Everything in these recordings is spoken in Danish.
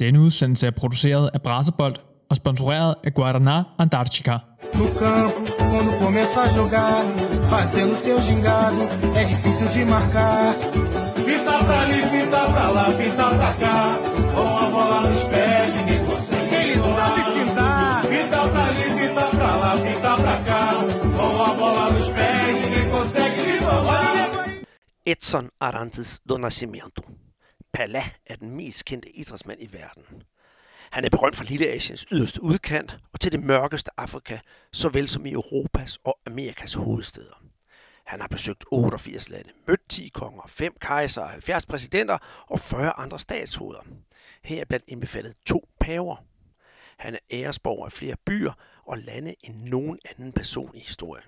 Denne udsendelse er produceret af Brasebold og sponsoreret af Guaraná Antarctica. No campo, quando começa a jogar, fazendo seu gingado, é difícil de marcar. Fita pra ali, fita pra lá, fita pra cá. Com a bola nos pés, ninguém consegue. Ele sabe fintar. Fita pra ali, fita pra lá, fita pra cá. Com a bola nos pés, ninguém consegue lhe. Edson Arantes do Nascimento. Pelé er den mest kendte idrætsmand i verden. Han er berømt fra Lille Asiens yderste udkant og til det mørkeste Afrika, såvel som i Europas og Amerikas hovedsteder. Han har besøgt 88 lande, mødt 10 konger, 5 kejser, 70 præsidenter og 40 andre statshoveder. Her er blandt indbefattet to paver. Han er æresborger af flere byer og lande end nogen anden person i historien.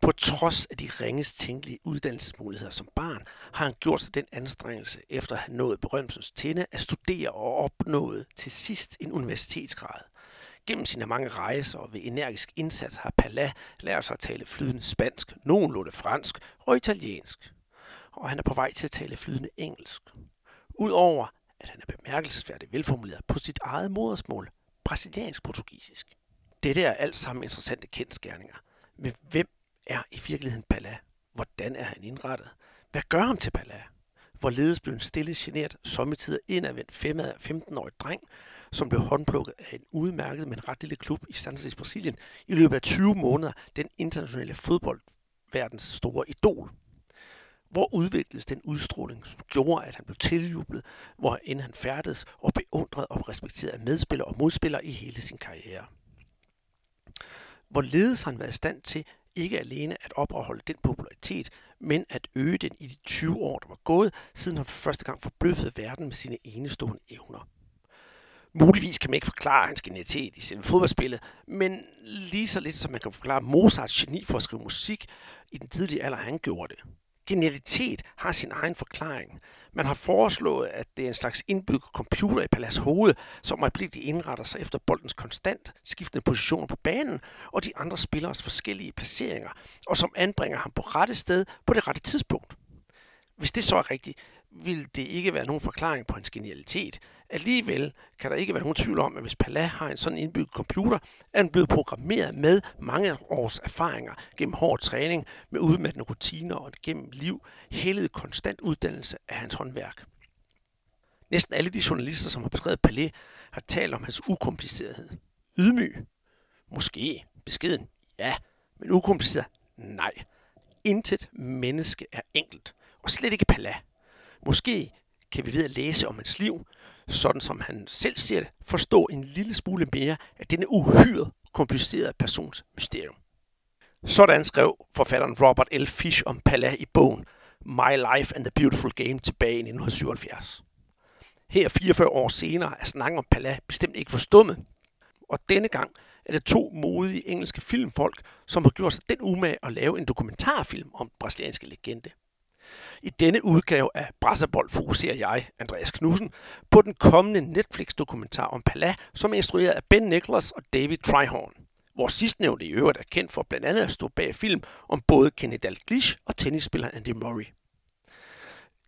På trods af de ringest tænkelige uddannelsesmuligheder som barn, har han gjort sig den anstrengelse, efter at have nået berømmelsens tinde, at studere og opnået til sidst en universitetsgrad. Gennem sine mange rejser og ved energisk indsats har Pala lært sig at tale flydende spansk, nogenlunde fransk og italiensk. Og han er på vej til at tale flydende engelsk. Udover at han er bemærkelsesværdigt velformuleret på sit eget modersmål, brasiliansk portugisisk. Dette er alt sammen interessante kendskærninger. Men hvem er i virkeligheden Bala? Hvordan er han indrettet? Hvad gør ham til Bala? Hvorledes blev en stille, generet, sommetider indadvendt 15-årig dreng, som blev håndplukket af en udmærket, men ret lille klub i Santos Brasilien i løbet af 20 måneder, den internationale fodboldverdens store idol. Hvor udvikledes den udstråling, som gjorde, at han blev tiljublet, hvor end han færdedes og beundret og respekteret af medspillere og modspillere i hele sin karriere? Hvorledes har han været i stand til ikke alene at opretholde den popularitet, men at øge den i de 20 år, der var gået, siden han for første gang forbløffede verden med sine enestående evner. Muligvis kan man ikke forklare hans genialitet i sin fodboldspillet, men lige så lidt som man kan forklare Mozarts geni for at skrive musik i den tidlige alder, han gjorde det. Genialitet har sin egen forklaring. Man har foreslået, at det er en slags indbygget computer i Palas hoved, som øjeblikkeligt indretter sig efter boldens konstant skiftende positioner på banen og de andre spilleres forskellige placeringer, og som anbringer ham på rette sted på det rette tidspunkt. Hvis det så er rigtigt, vil det ikke være nogen forklaring på hans genialitet. Alligevel kan der ikke være nogen tvivl om, at hvis Pala har en sådan indbygget computer, er den blevet programmeret med mange års erfaringer gennem hård træning, med udmattende rutiner og gennem liv, heldet konstant uddannelse af hans håndværk. Næsten alle de journalister, som har beskrevet Palais, har talt om hans ukomplicerethed. Ydmyg? Måske. Beskeden? Ja. Men ukompliceret? Nej. Intet menneske er enkelt. Og slet ikke Palais. Måske kan vi ved at læse om hans liv, sådan som han selv ser det, forstå en lille smule mere af denne uhyre komplicerede persons mysterium. Sådan skrev forfatteren Robert L. Fish om Pala i bogen My Life and the Beautiful Game tilbage i 1977. Her 44 år senere er snakken om Pala bestemt ikke forstummet, og denne gang er det to modige engelske filmfolk, som har gjort sig den umage at lave en dokumentarfilm om den brasilianske legende. I denne udgave af Brasserbold fokuserer jeg, Andreas Knudsen, på den kommende Netflix-dokumentar om Pala, som er instrueret af Ben Nicholas og David Trihorn. Vores sidstnævnte i øvrigt er kendt for blandt andet at stå bag film om både Kenny Dalglish og tennisspilleren Andy Murray.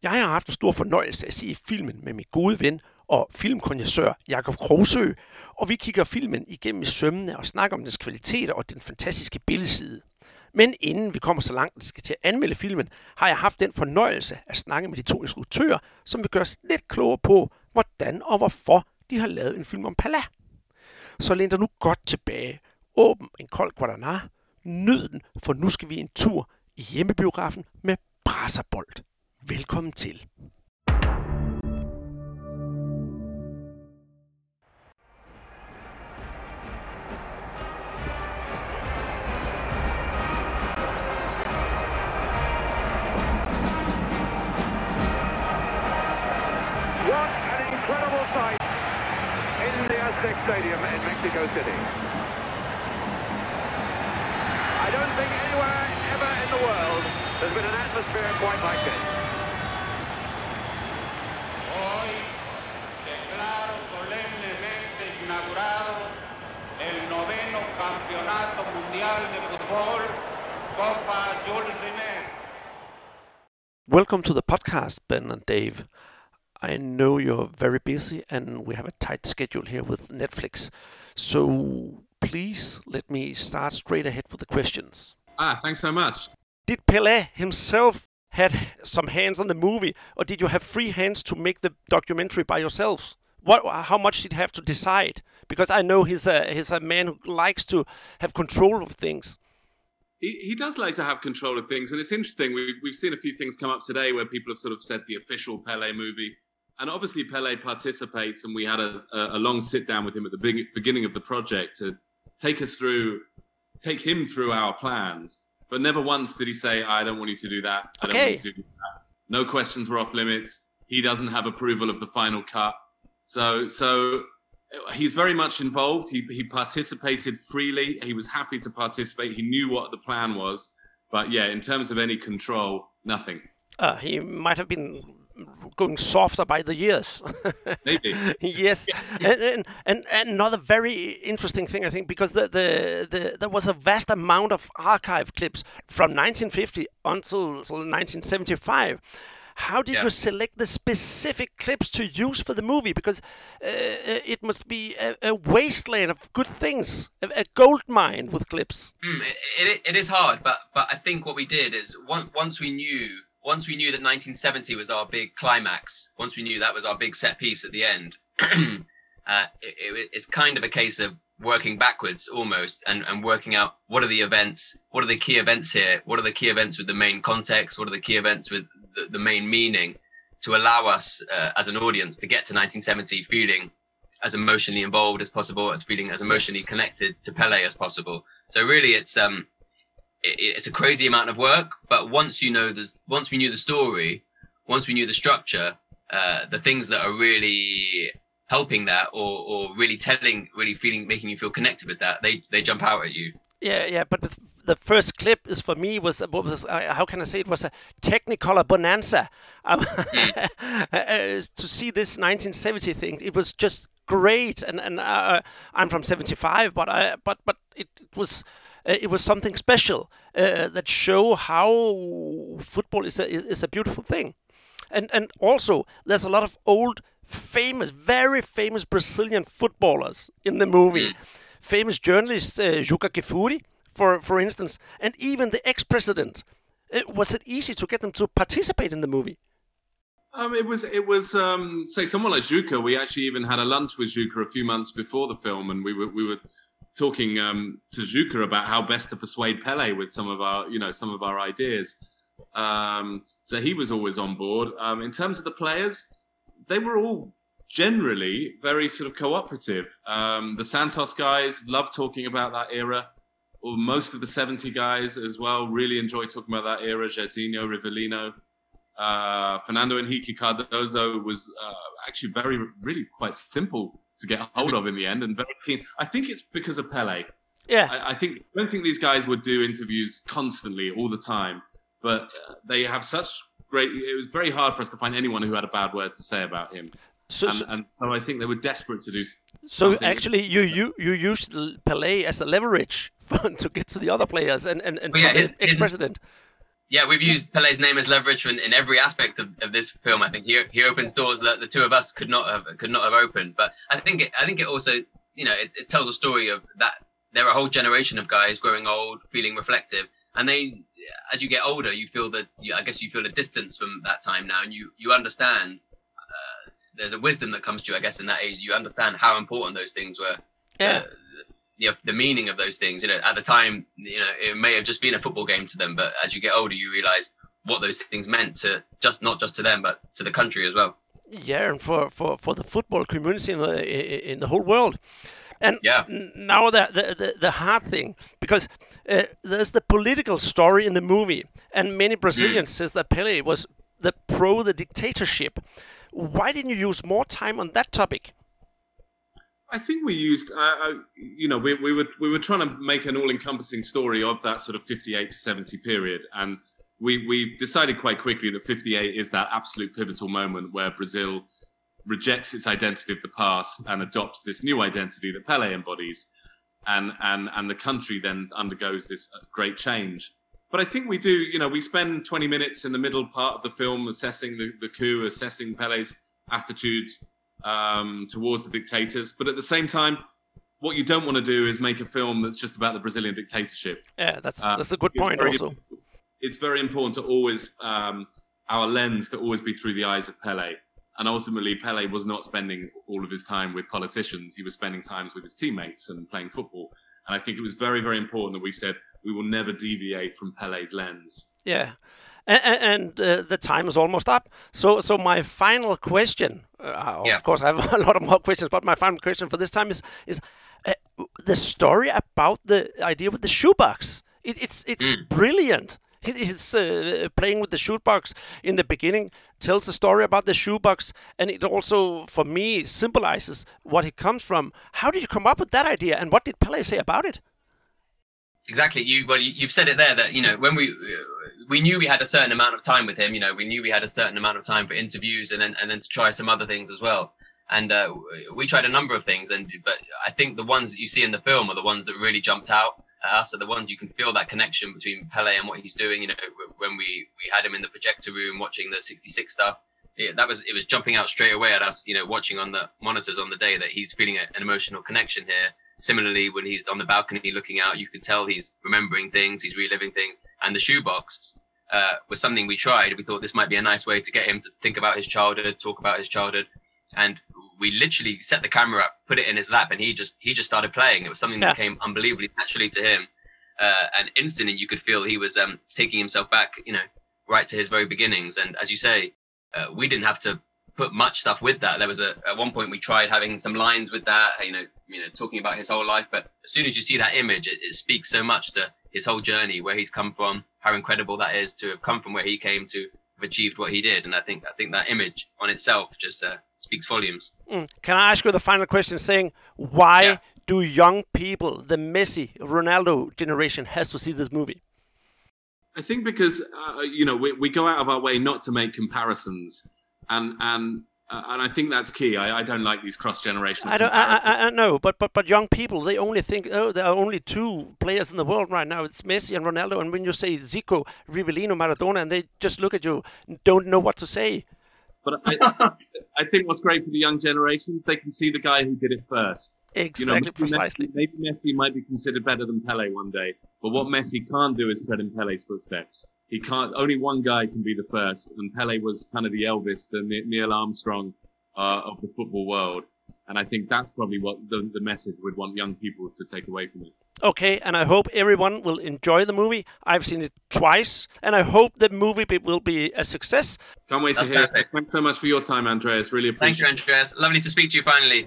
Jeg har haft en stor fornøjelse at se filmen med min gode ven og filmkonjessør Jakob Krogsø, og vi kigger filmen igennem i sømmene og snakker om dens kvaliteter og den fantastiske billedside. Men inden vi kommer så langt, at vi skal til at anmelde filmen, har jeg haft den fornøjelse at snakke med de to instruktører, som vil gøre os lidt klogere på, hvordan og hvorfor de har lavet en film om Pala. Så læn dig nu godt tilbage. Åbn en kold guaraná. Nyd den, for nu skal vi en tur i hjemmebiografen med Brasserbold. Velkommen til. Stadium in Mexico City. I don't think anywhere ever in the world there's been an atmosphere quite like this. Hoy declaro solemnemente inaugurado el noveno Campeonato Mundial de Fútbol Copa Jules Rimet. Welcome to the podcast, Ben and Dave. I know you're very busy and we have a tight schedule here with Netflix. So please let me start straight ahead with the questions. Ah, thanks so much. Did Pelé himself had some hands on the movie, or did you have free hands to make the documentary by yourselves? What, how much did you have to decide? Because I know he's a he's a man who likes to have control of things. He, he does like to have control of things, and it's interesting. We, we've seen a few things come up today where people have sort of said the official Pele movie, and obviously Pele participates, and we had a, a, long sit down with him at the beginning of the project to take us through, take him through our plans. But never once did he say, "I don't want you to do that. I don't Okay. want you to do that." No questions were off limits. He doesn't have approval of the final cut. So, so he's very much involved. He he participated freely. He was happy to participate. He knew what the plan was. But yeah, in terms of any control, nothing. Uh, he might have been going softer by the years. Maybe. yes, and, and, and another very interesting thing I think because the, the the there was a vast amount of archive clips from 1950 until, until 1975. How did Yeah. you select the specific clips to use for the movie? Because uh, it must be a, a wasteland of good things, a, a gold mine with clips. Mm, it, it, it is hard, but but I think what we did is once once we knew once we knew that 1970 was our big climax, once we knew that was our big set piece at the end, uh, it, it, it's kind of a case of working backwards almost and, and working out what are the events, what are the key events here, what are the key events with the main context, what are the key events with the, the main meaning to allow us uh, as an audience to get to 1970 feeling as emotionally involved as possible, as feeling as emotionally connected to Pele as possible. So really, it's um, it, it's a crazy amount of work. But once you know the, once we knew the story, once we knew the structure, uh, the things that are really helping that, or or really telling, really feeling, making you feel connected with that, they they jump out at you. Yeah, yeah, but the, the first clip is for me was what was uh, how can I say it was a Technicolor bonanza. Um, uh, to see this 1970 thing, it was just great, and and uh, I'm from 75, but I but but it, it was. Uh, it was something special uh, that show how football is a is, a beautiful thing, and and also there's a lot of old, famous, very famous Brazilian footballers in the movie famous journalist uh, Juca Kfouri, for for instance, and even the ex-president. Uh, was it easy to get them to participate in the movie? Um, it was it was um, say someone like Zuka. We actually even had a lunch with Zuka a few months before the film, and we were we were talking um, to Zuka about how best to persuade Pele with some of our you know some of our ideas. Um, so he was always on board. Um, in terms of the players, they were all generally very sort of cooperative. Um, the Santos guys love talking about that era. Or most of the 70 guys as well really enjoy talking about that era. Jairzinho, Rivellino, uh, Fernando Henrique Cardozo was uh, actually very, really quite simple to get hold of in the end and very keen. I think it's because of Pele. Yeah, I, I think I don't think these guys would do interviews constantly all the time, but uh, they have such great. It was very hard for us to find anyone who had a bad word to say about him, so and, so, and so I think they were desperate to do. s- so actually you you you used Pelé as a leverage for, to get to the other players and and, and Well, to yeah, the it- it- ex-president. Yeah, we've used Pele's name as leverage in, in every aspect of, of this film. I think he he opens doors that the two of us could not have could not have opened. But I think it, I think it also you know it, it tells a story of that there are a whole generation of guys growing old, feeling reflective, and they as you get older, you feel that you, I guess you feel a distance from that time now, and you you understand. Uh, there's a wisdom that comes to you, I guess, in that age. You understand how important those things were Yeah. uh, the, the meaning of those things. You know, at the time, you know, it may have just been a football game to them, but as you get older, you realize what those things meant to just not just to them, but to the country as well. Yeah, and for, for, for the football community in the in the whole world. And Yeah. now the, the, the, the hard thing, because uh, there's the political story in the movie, and many Brazilians says that Pele was the pro the dictatorship. Why didn't you use more time on that topic? I think we used, uh, uh, you know, we, we were we were trying to make an all-encompassing story of that sort of 58 to 70 period, and we we decided quite quickly that 58 is that absolute pivotal moment where Brazil rejects its identity of the past and adopts this new identity that Pele embodies, and and and the country then undergoes this great change. But I think we do, you know, we spend 20 minutes in the middle part of the film assessing the, the coup, assessing Pele's attitude um, towards the dictators. But at the same time, what you don't want to do is make a film that's just about the Brazilian dictatorship. Yeah, that's Uh, that's a good point very- also. It's very important to always um, our lens to always be through the eyes of Pele. And ultimately, Pele was not spending all of his time with politicians. He was spending times with his teammates and playing football. And I think it was very, very important that we said we will never deviate from Pele's lens. Yeah, and, and uh, the time is almost up. So, so my final question. Uh, Yeah. Of course, I have a lot of more questions, but my final question for this time is is uh, the story about the idea with the shoebox. It, it's it's brilliant. He- He's uh, playing with the shoebox in the beginning, tells the story about the shoebox, and it also, for me, symbolizes what he comes from. How did you come up with that idea, and what did Pele say about it? Exactly. You well, you, you've said it there that you know when we we knew we had a certain amount of time with him. You know, we knew we had a certain amount of time for interviews and then and then to try some other things as well. And uh, we tried a number of things, and but I think the ones that you see in the film are the ones that really jumped out at us. Are the ones you can feel that connection between Pele and what he's doing. You know, when we we had him in the projector room watching the '66 stuff. That was it was jumping out straight away at us. You know, watching on the monitors on the day that he's feeling a, an emotional connection here similarly when he's on the balcony looking out you can tell he's remembering things he's reliving things. And the shoebox uh, was something we tried. We thought this might be a nice way to get him to think about his childhood talk about his childhood. And we literally set the camera up put it in his lap and he just he just started playing. It was something that came unbelievably naturally to him. Uh, and instantly you could feel he was um, taking himself back you know right to his very beginnings. And as you say uh, we didn't have to put much stuff with that. There was a at one point we tried having some lines with that, you know, you know, talking about his whole life. But as soon as you see that image, it, it speaks so much to his whole journey, where he's come from, how incredible that is to have come from where he came to have achieved what he did. And I think I think that image on itself just uh, speaks volumes. Mm. Can I ask you the final question saying why Yeah. do young people, the Messi, Ronaldo generation has to see this movie? I think because uh, you know we, we go out of our way not to make comparisons, and and uh, and I think that's key. I, I don't like these cross generational. I don't I, I, I know, but, but but young people they only think oh there are only two players in the world right now. It's Messi and Ronaldo and when you say Zico, Rivellino, Maradona and they just look at you don't know what to say. But I, I think what's great for the young generations, they can see the guy who did it first. Exactly you know, maybe precisely. Messi, maybe Messi might be considered better than Pele one day, but what Messi can't do is tread in Pele's footsteps. He can't. Only one guy can be the first, and Pele was kind of the Elvis, the Neil Armstrong uh, of the football world. And I think that's probably what the, the message would want young people to take away from it. Okay, and I hope everyone will enjoy the movie. I've seen it twice, and I hope the movie be- will be a success. Can't wait to That's hear. it. perfect. Thanks so much for your time, Andreas. Really appreciate. Thank you, Andreas. Lovely to speak to you finally.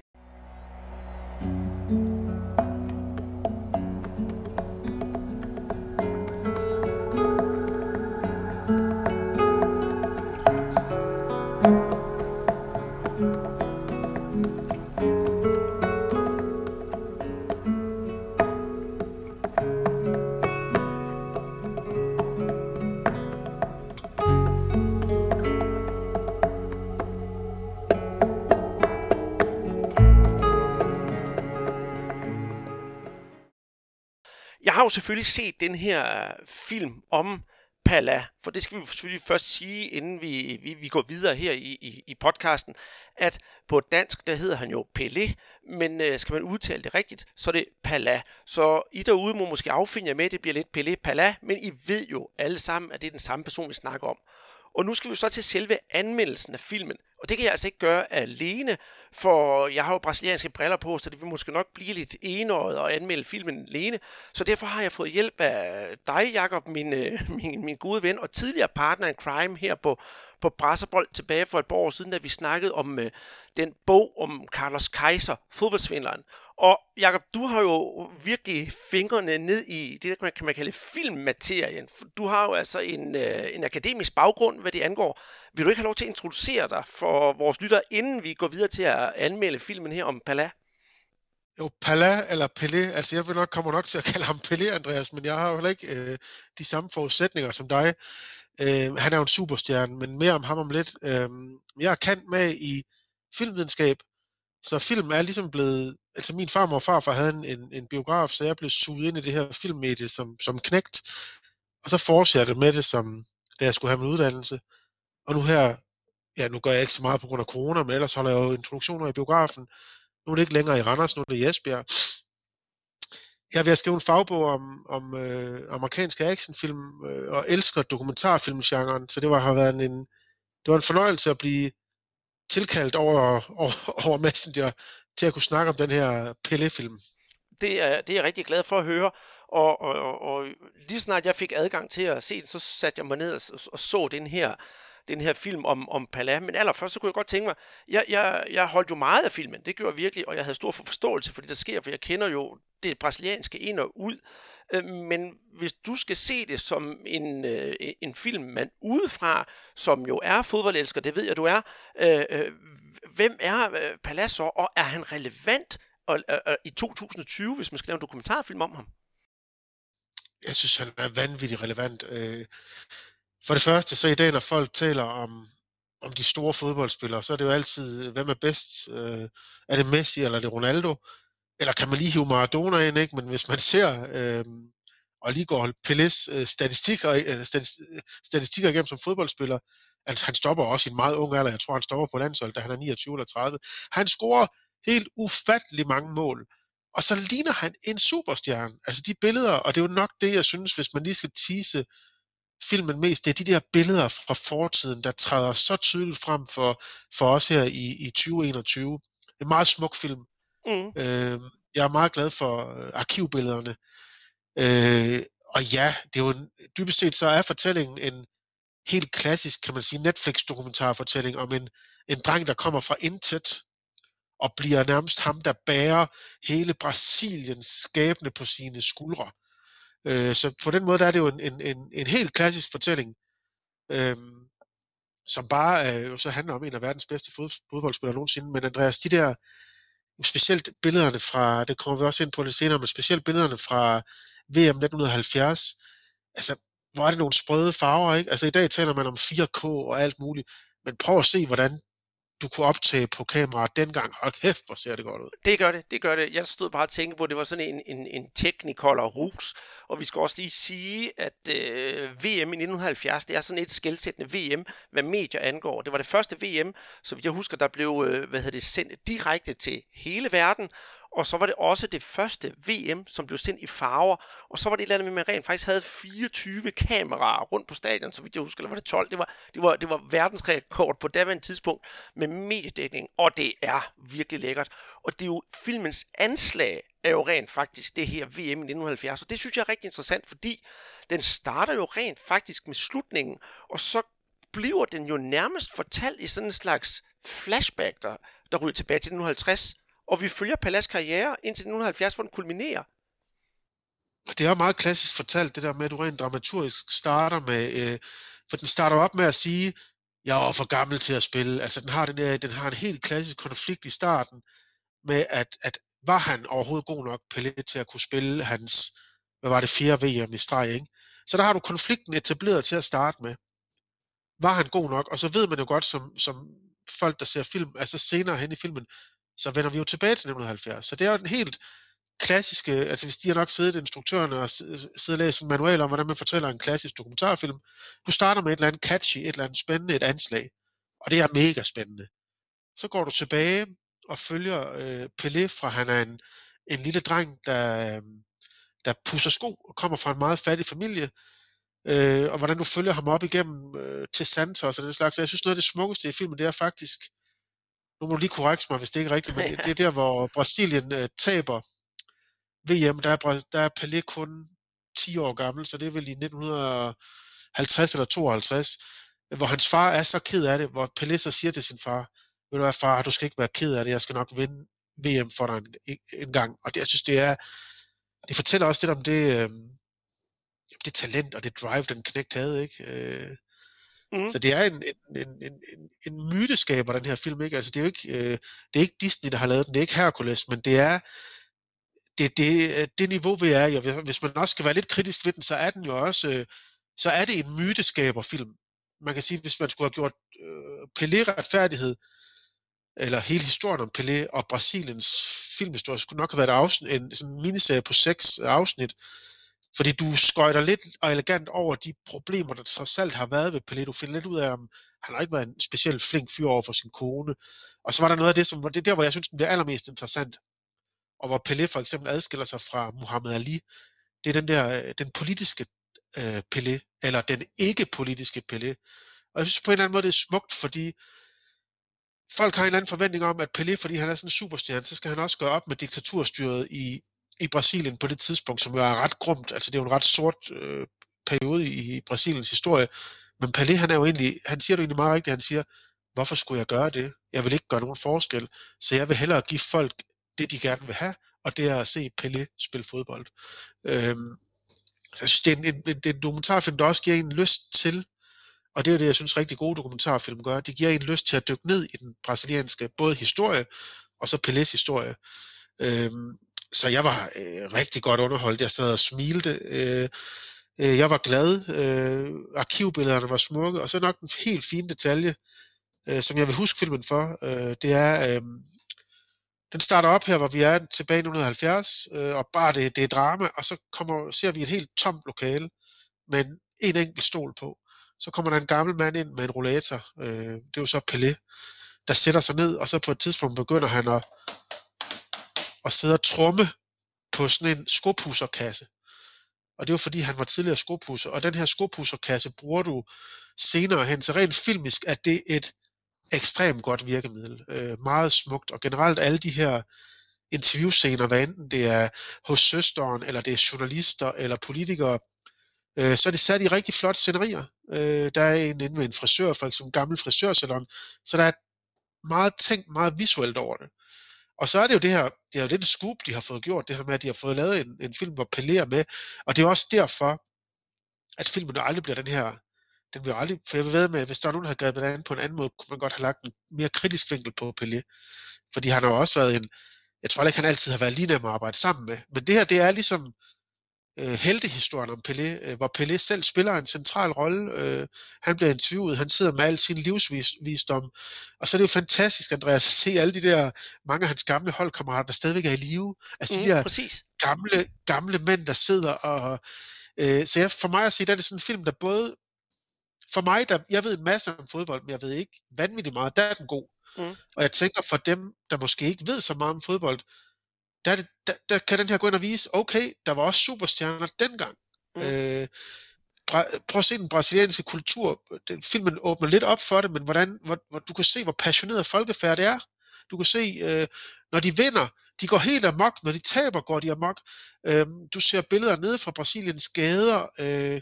Jo selvfølgelig set den her øh, film om Pala, for det skal vi selvfølgelig først sige, inden vi, vi, vi går videre her i, i, i podcasten, at på dansk, der hedder han jo Pelé, men øh, skal man udtale det rigtigt, så er det Pala. Så I derude må måske affinde jer med, at det bliver lidt Pelé Pala, men I ved jo alle sammen, at det er den samme person, vi snakker om. Og nu skal vi så til selve anmeldelsen af filmen. Og det kan jeg altså ikke gøre alene, for jeg har jo brasilianske briller på, så det vil måske nok blive lidt enøjet og anmelde filmen alene. Så derfor har jeg fået hjælp af dig, Jakob, min, øh, min, min gode ven og tidligere partner in crime her på, på Brasserbold tilbage for et par år siden, da vi snakkede om øh, den bog om Carlos Kaiser, fodboldsvindleren. Og Jakob, du har jo virkelig fingrene ned i det, der kan man kalde filmmaterien. Du har jo altså en, øh, en akademisk baggrund, hvad det angår. Vil du ikke have lov til at introducere dig for vores lytter, inden vi går videre til at anmelde filmen her om Pala? Jo, Pala eller Pelé, altså jeg vil nok kommer nok til at kalde ham Pelé, Andreas, men jeg har jo heller ikke øh, de samme forudsætninger som dig. Øh, han er jo en superstjerne, men mere om ham om lidt. Øh, jeg er kendt med i filmvidenskab, så film er ligesom blevet, altså min farmor og farfar havde en, en, en biograf, så jeg blev suget ind i det her filmmedie som, som knægt, og så fortsatte jeg med det, som, da jeg skulle have min uddannelse. Og nu her ja, nu gør jeg ikke så meget på grund af corona, men ellers holder jeg jo introduktioner i biografen. Nu er det ikke længere i Randers, nu er det i Esbjerg. Jeg er ved at skrive en fagbog om, om øh, amerikanske actionfilm, øh, og elsker dokumentarfilmgenren, så det var, har været en, en, det var en fornøjelse at blive tilkaldt over, over, over Messenger til at kunne snakke om den her Pelle-film. Det er, det er jeg rigtig glad for at høre. Og, og, og, og lige snart jeg fik adgang til at se den, så satte jeg mig ned og, og så den her, den her film om, om Pala. Men allerførst så kunne jeg godt tænke mig, jeg, jeg, jeg holdt jo meget af filmen, det gjorde jeg virkelig, og jeg havde stor forståelse for det, der sker, for jeg kender jo det brasilianske ind og ud. Øh, men hvis du skal se det som en, øh, en film, man udefra, som jo er fodboldelsker, det ved jeg, du er, øh, øh hvem er øh, Palacio, og er han relevant og i 2020, hvis man skal lave en dokumentarfilm om ham? Jeg synes, han er vanvittigt relevant. For det første, så i dag, når folk taler om, om de store fodboldspillere, så er det jo altid, hvem er bedst? Øh, er det Messi eller er det Ronaldo? eller kan man lige hive Maradona ind, ikke? men hvis man ser øh, og lige går Pelés øh, statistikker, øh, statistikker igennem som fodboldspiller, altså han stopper også i en meget ung alder, jeg tror han stopper på landshold, da han er 29 eller 30, han scorer helt ufattelig mange mål, og så ligner han en superstjerne, altså de billeder, og det er jo nok det, jeg synes, hvis man lige skal tease filmen mest, det er de der billeder fra fortiden, der træder så tydeligt frem for, for os her i, i 2021. En meget smuk film, Mm. Øh, jeg er meget glad for øh, arkivbillederne. Øh, og ja, det er jo en, dybest set så er fortællingen en helt klassisk, kan man sige, Netflix-dokumentarfortælling om en, en dreng, der kommer fra intet, og bliver nærmest ham, der bærer hele Brasiliens skæbne på sine skuldre. Øh, så på den måde der er det jo en, en, en, en helt klassisk fortælling, øh, som bare øh, så handler om en af verdens bedste fodboldspillere nogensinde. Men Andreas, de der specielt billederne fra, det kommer vi også ind på lidt senere, men specielt billederne fra VM 1970, altså, hvor er det nogle sprøde farver, ikke? Altså, i dag taler man om 4K og alt muligt, men prøv at se, hvordan du kunne optage på kamera dengang. Hold kæft, hvor ser det godt ud. Det gør det, det gør det. Jeg stod bare og tænkte på, at det var sådan en, en, en Technicolor rus, og vi skal også lige sige, at øh, VM i 1970, det er sådan et skældsættende VM, hvad medier angår. Det var det første VM, som jeg husker, der blev øh, hvad hedder det, sendt direkte til hele verden, og så var det også det første VM, som blev sendt i farver. Og så var det et eller andet med, at man rent faktisk havde 24 kameraer rundt på stadion, så vidt jeg husker, eller var det 12. Det var, det var, det var verdensrekord på daværende tidspunkt med mediedækning, og det er virkelig lækkert. Og det er jo filmens anslag er jo rent faktisk det her VM i 1970, og det synes jeg er rigtig interessant, fordi den starter jo rent faktisk med slutningen, og så bliver den jo nærmest fortalt i sådan en slags flashback, der, der ryger tilbage til 1950, og vi følger Palas karriere indtil 1970, hvor den kulminerer. Det er meget klassisk fortalt, det der med, at du rent dramaturgisk starter med, øh, for den starter op med at sige, jeg er for gammel til at spille. Altså den har, den, der, den har en helt klassisk konflikt i starten med, at, at var han overhovedet god nok, Pelé, til at kunne spille hans, hvad var det, fjerde VM i streg, ikke? Så der har du konflikten etableret til at starte med. Var han god nok? Og så ved man jo godt, som, som folk, der ser film, altså senere hen i filmen, så vender vi jo tilbage til 1970. Så det er jo den helt klassiske, altså hvis de har nok siddet instruktørerne og siddet og læst en manual om, hvordan man fortæller en klassisk dokumentarfilm. Du starter med et eller andet catchy, et eller andet spændende, et anslag. Og det er mega spændende. Så går du tilbage og følger øh, Pelé fra han er en, en lille dreng, der, øh, der pusser sko og kommer fra en meget fattig familie. Øh, og hvordan du følger ham op igennem øh, til Santos og den slags. Så Jeg synes noget af det smukkeste i filmen, det er faktisk nu må du lige korrekte mig, hvis det ikke er rigtigt, men det er der, hvor Brasilien øh, taber VM, der er, der er Pelé kun 10 år gammel, så det er vel i 1950 eller 52, hvor hans far er så ked af det, hvor Pelé så siger til sin far, ved du hvad far, du skal ikke være ked af det, jeg skal nok vinde VM for dig en, en gang. Og det, jeg synes, det er, det fortæller også lidt om det, øh, det talent og det drive, den knægt havde, ikke? Øh, Mm. Så det er en, en, en, en, en myteskaber, den her film. Ikke? Altså, det, er jo ikke, øh, det er ikke Disney, der har lavet den, det er ikke Hercules, men det er det, det, det niveau, vi er i. Hvis man også skal være lidt kritisk ved den, så er den jo også øh, så er det en myteskaberfilm. Man kan sige, hvis man skulle have gjort øh, Pelé-retfærdighed, eller hele historien om Pelé og Brasiliens filmhistorie, skulle nok have været afsnit, en sådan en miniserie på seks afsnit, fordi du skøjter lidt og elegant over de problemer, der trods alt har været ved Pelé. Du finder lidt ud af, om han har ikke været en specielt flink fyr over for sin kone. Og så var der noget af det, som det er der, hvor jeg synes, den bliver allermest interessant. Og hvor Pelé for eksempel adskiller sig fra Muhammad Ali. Det er den der, øh, den politiske øh, Pelé, eller den ikke-politiske Pelé. Og jeg synes på en eller anden måde, det er smukt, fordi folk har en eller anden forventning om, at Pelé, fordi han er sådan en superstjerne, så skal han også gøre op med diktaturstyret i, i Brasilien på det tidspunkt, som jo er ret grumt. Altså det er jo en ret sort øh, periode i, i Brasiliens historie. Men Pelé, han er jo egentlig, han siger det egentlig meget rigtigt, han siger, hvorfor skulle jeg gøre det? Jeg vil ikke gøre nogen forskel, så jeg vil hellere give folk det, de gerne vil have, og det er at se Pelé spille fodbold. Øhm, så jeg synes, det er en, en, en, en dokumentarfilm, der også giver en lyst til og det er jo det, jeg synes rigtig gode dokumentarfilm gør. det giver en lyst til at dykke ned i den brasilianske både historie og så Pelés historie. Øhm, så jeg var øh, rigtig godt underholdt. Jeg sad og smilte. Øh, øh, jeg var glad. Øh, arkivbillederne var smukke. Og så nok en helt fin detalje, øh, som jeg vil huske filmen for, øh, det er, øh, den starter op her, hvor vi er tilbage i 1970, øh, og bare det, det er drama, og så kommer, ser vi et helt tomt lokale med en, en enkelt stol på. Så kommer der en gammel mand ind med en rollator. Øh, det er jo så Pelé, der sætter sig ned, og så på et tidspunkt begynder han at, og sidde og tromme på sådan en skopusserkasse. Og det var fordi, han var tidligere skopusser. Og den her skopusserkasse bruger du senere hen. Så rent filmisk er det et ekstremt godt virkemiddel. Øh, meget smukt. Og generelt alle de her interviewscener, hvad enten det er hos søsteren, eller det er journalister, eller politikere, øh, så er det sat i rigtig flotte scenerier. Øh, der er en inde med en frisør, for eksempel en gammel frisørsalon, så der er meget tænkt meget visuelt over det. Og så er det jo det her, det er jo den scoop, de har fået gjort, det her med, at de har fået lavet en, en film, hvor Pelé er med, og det er også derfor, at filmen jo aldrig bliver den her, den bliver aldrig, for jeg vil ved med, at hvis der er nogen, der har grebet det an på en anden måde, kunne man godt have lagt en mere kritisk vinkel på Pelé. Fordi han har jo også været en, jeg tror ikke, han altid har været lige nem at arbejde sammen med, men det her, det er ligesom, øh, heltehistorien om Pelé, øh, hvor Pelé selv spiller en central rolle. Øh, han bliver interviewet, han sidder med al sin livsvisdom. Og så er det jo fantastisk, Andreas, at se alle de der, mange af hans gamle holdkammerater, der stadigvæk er i live. Altså mm, de der præcis. gamle, gamle mænd, der sidder og... Øh, så jeg, for mig at se, der er det sådan en film, der både... For mig, der, jeg ved en masse om fodbold, men jeg ved ikke vanvittigt meget, der er den god. Mm. Og jeg tænker for dem, der måske ikke ved så meget om fodbold, der, det, der, der kan den her gå ind og vise, okay, der var også superstjerner dengang. Mm. Øh, prøv at se den brasilianske kultur. Den, filmen åbner lidt op for det, men hvordan, hvor, hvor, du kan se, hvor passioneret folkefærd det er. Du kan se, øh, når de vinder, de går helt amok. Når de taber, går de amok. Øh, du ser billeder nede fra Brasiliens gader. Øh,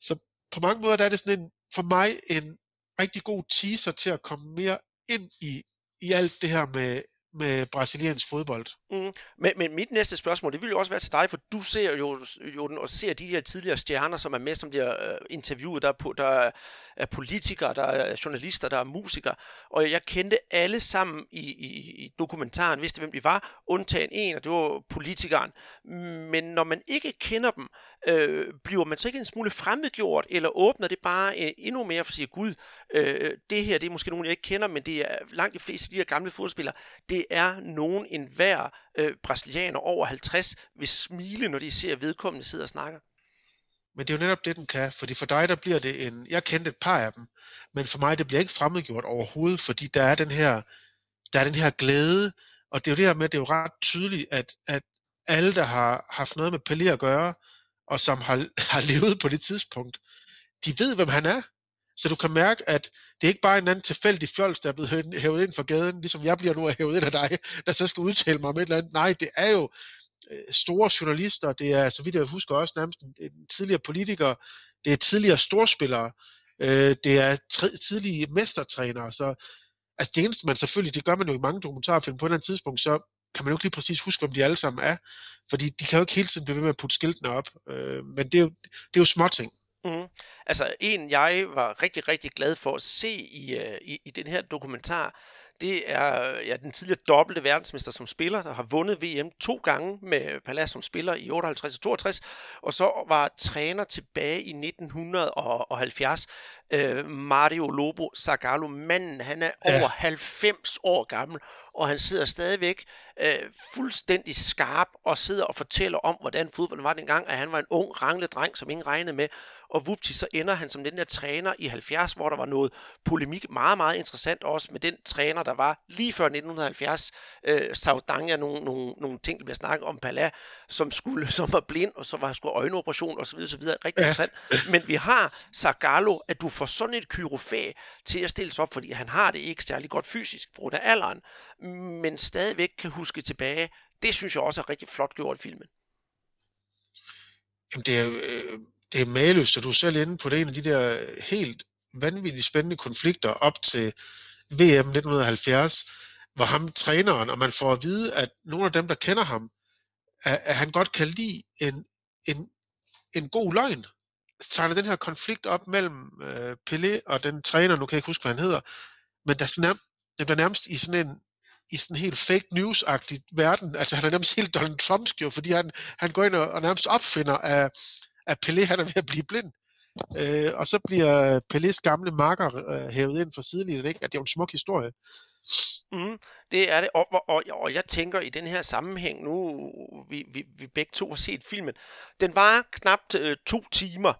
så på mange måder der er det sådan en, for mig en rigtig god teaser til at komme mere ind i, i alt det her med, med brasiliansk fodbold. Mm. Men, men mit næste spørgsmål, det vil jo også være til dig, for du ser jo, jo den, og ser de her tidligere stjerner, som er med, som bliver øh, interviewet. Der er, på, der er politikere, der er journalister, der er musikere, og jeg kendte alle sammen i, i, i dokumentaren, vidste hvem de var, undtagen en, og det var politikeren. Men når man ikke kender dem, øh, bliver man så ikke en smule fremmedgjort, eller åbner det bare øh, endnu mere for at sige, gud, øh, det her det er måske nogen, jeg ikke kender, men det er langt de fleste af de her gamle fodspillere, det er nogen en hver øh, brasilianer over 50 vil smile, når de ser vedkommende sidde og snakker. Men det er jo netop det, den kan, fordi for dig, der bliver det en, jeg kendte et par af dem, men for mig, det bliver ikke fremmedgjort overhovedet, fordi der er den her, der er den her glæde, og det er jo det her med, at det er jo ret tydeligt, at, at alle, der har haft noget med Pelé at gøre, og som har, har levet på det tidspunkt, de ved, hvem han er. Så du kan mærke, at det er ikke bare en anden tilfældig fjols, der er blevet hævet ind for gaden, ligesom jeg bliver nu hævet ind af dig, der så skal udtale mig om et eller andet. Nej, det er jo øh, store journalister, det er, så vidt jeg husker også nærmest en, en tidligere politiker, det er tidligere storspillere, øh, det er tidlige mestertrænere, så altså det eneste man selvfølgelig, det gør man jo i mange dokumentarfilm på et eller andet tidspunkt, så kan man jo ikke lige præcis huske, om de alle sammen er, fordi de kan jo ikke hele tiden blive ved med at putte skiltene op, øh, men det er jo, det er jo småting. Mm. Mm-hmm. Altså en, jeg var rigtig, rigtig glad for at se i, øh, i, i den her dokumentar, det er ja, den tidligere dobbelte verdensmester som spiller, der har vundet VM to gange med Palace som spiller i 58 og 62, og så var træner tilbage i 1970. Øh, Mario Lobo Zagallo, manden, han er ja. over 90 år gammel, og han sidder stadigvæk øh, fuldstændig skarp og sidder og fortæller om, hvordan fodbolden var dengang, at han var en ung, rangle dreng, som ingen regnede med, og vupti, så ender han som den der træner i 70, hvor der var noget polemik, meget, meget interessant også med den træner, der var lige før 1970, øh, Saudania, nogle, nogle, nogle ting, der bliver snakket om Pala, som, skulle, som var blind, og så var skulle øjenoperation osv. osv. Rigtig interessant. Men vi har Zagallo, at du får sådan et kyrofag til at stille sig op, fordi han har det ikke særlig godt fysisk på grund af alderen, men stadigvæk kan huske tilbage. Det synes jeg også er rigtig flot gjort i filmen. Jamen, det er, øh, det er maløst, og du er selv inde på det en af de der øh, helt vanvittigt spændende konflikter op til VM 1970, hvor ham træneren, og man får at vide, at nogle af dem, der kender ham, at, at han godt kan lide en, en, en god løgn. Så tager den her konflikt op mellem øh, Pelé og den træner, nu kan jeg ikke huske, hvad han hedder, men der er, nærmest, der nærmest i sådan en i sådan en helt fake news-agtig verden. Altså han er nærmest helt Donald Trumpsk jo, fordi han, han går ind og, og nærmest opfinder, af, at Pelé han er ved at blive blind. Øh, og så bliver Pelés gamle marker øh, hævet ind fra sidelinjen, ikke? At det er jo en smuk historie. Mm, det er det, og, og, og jeg tænker i den her sammenhæng, nu vi, vi, vi begge to har set filmen, den var knap øh, to timer,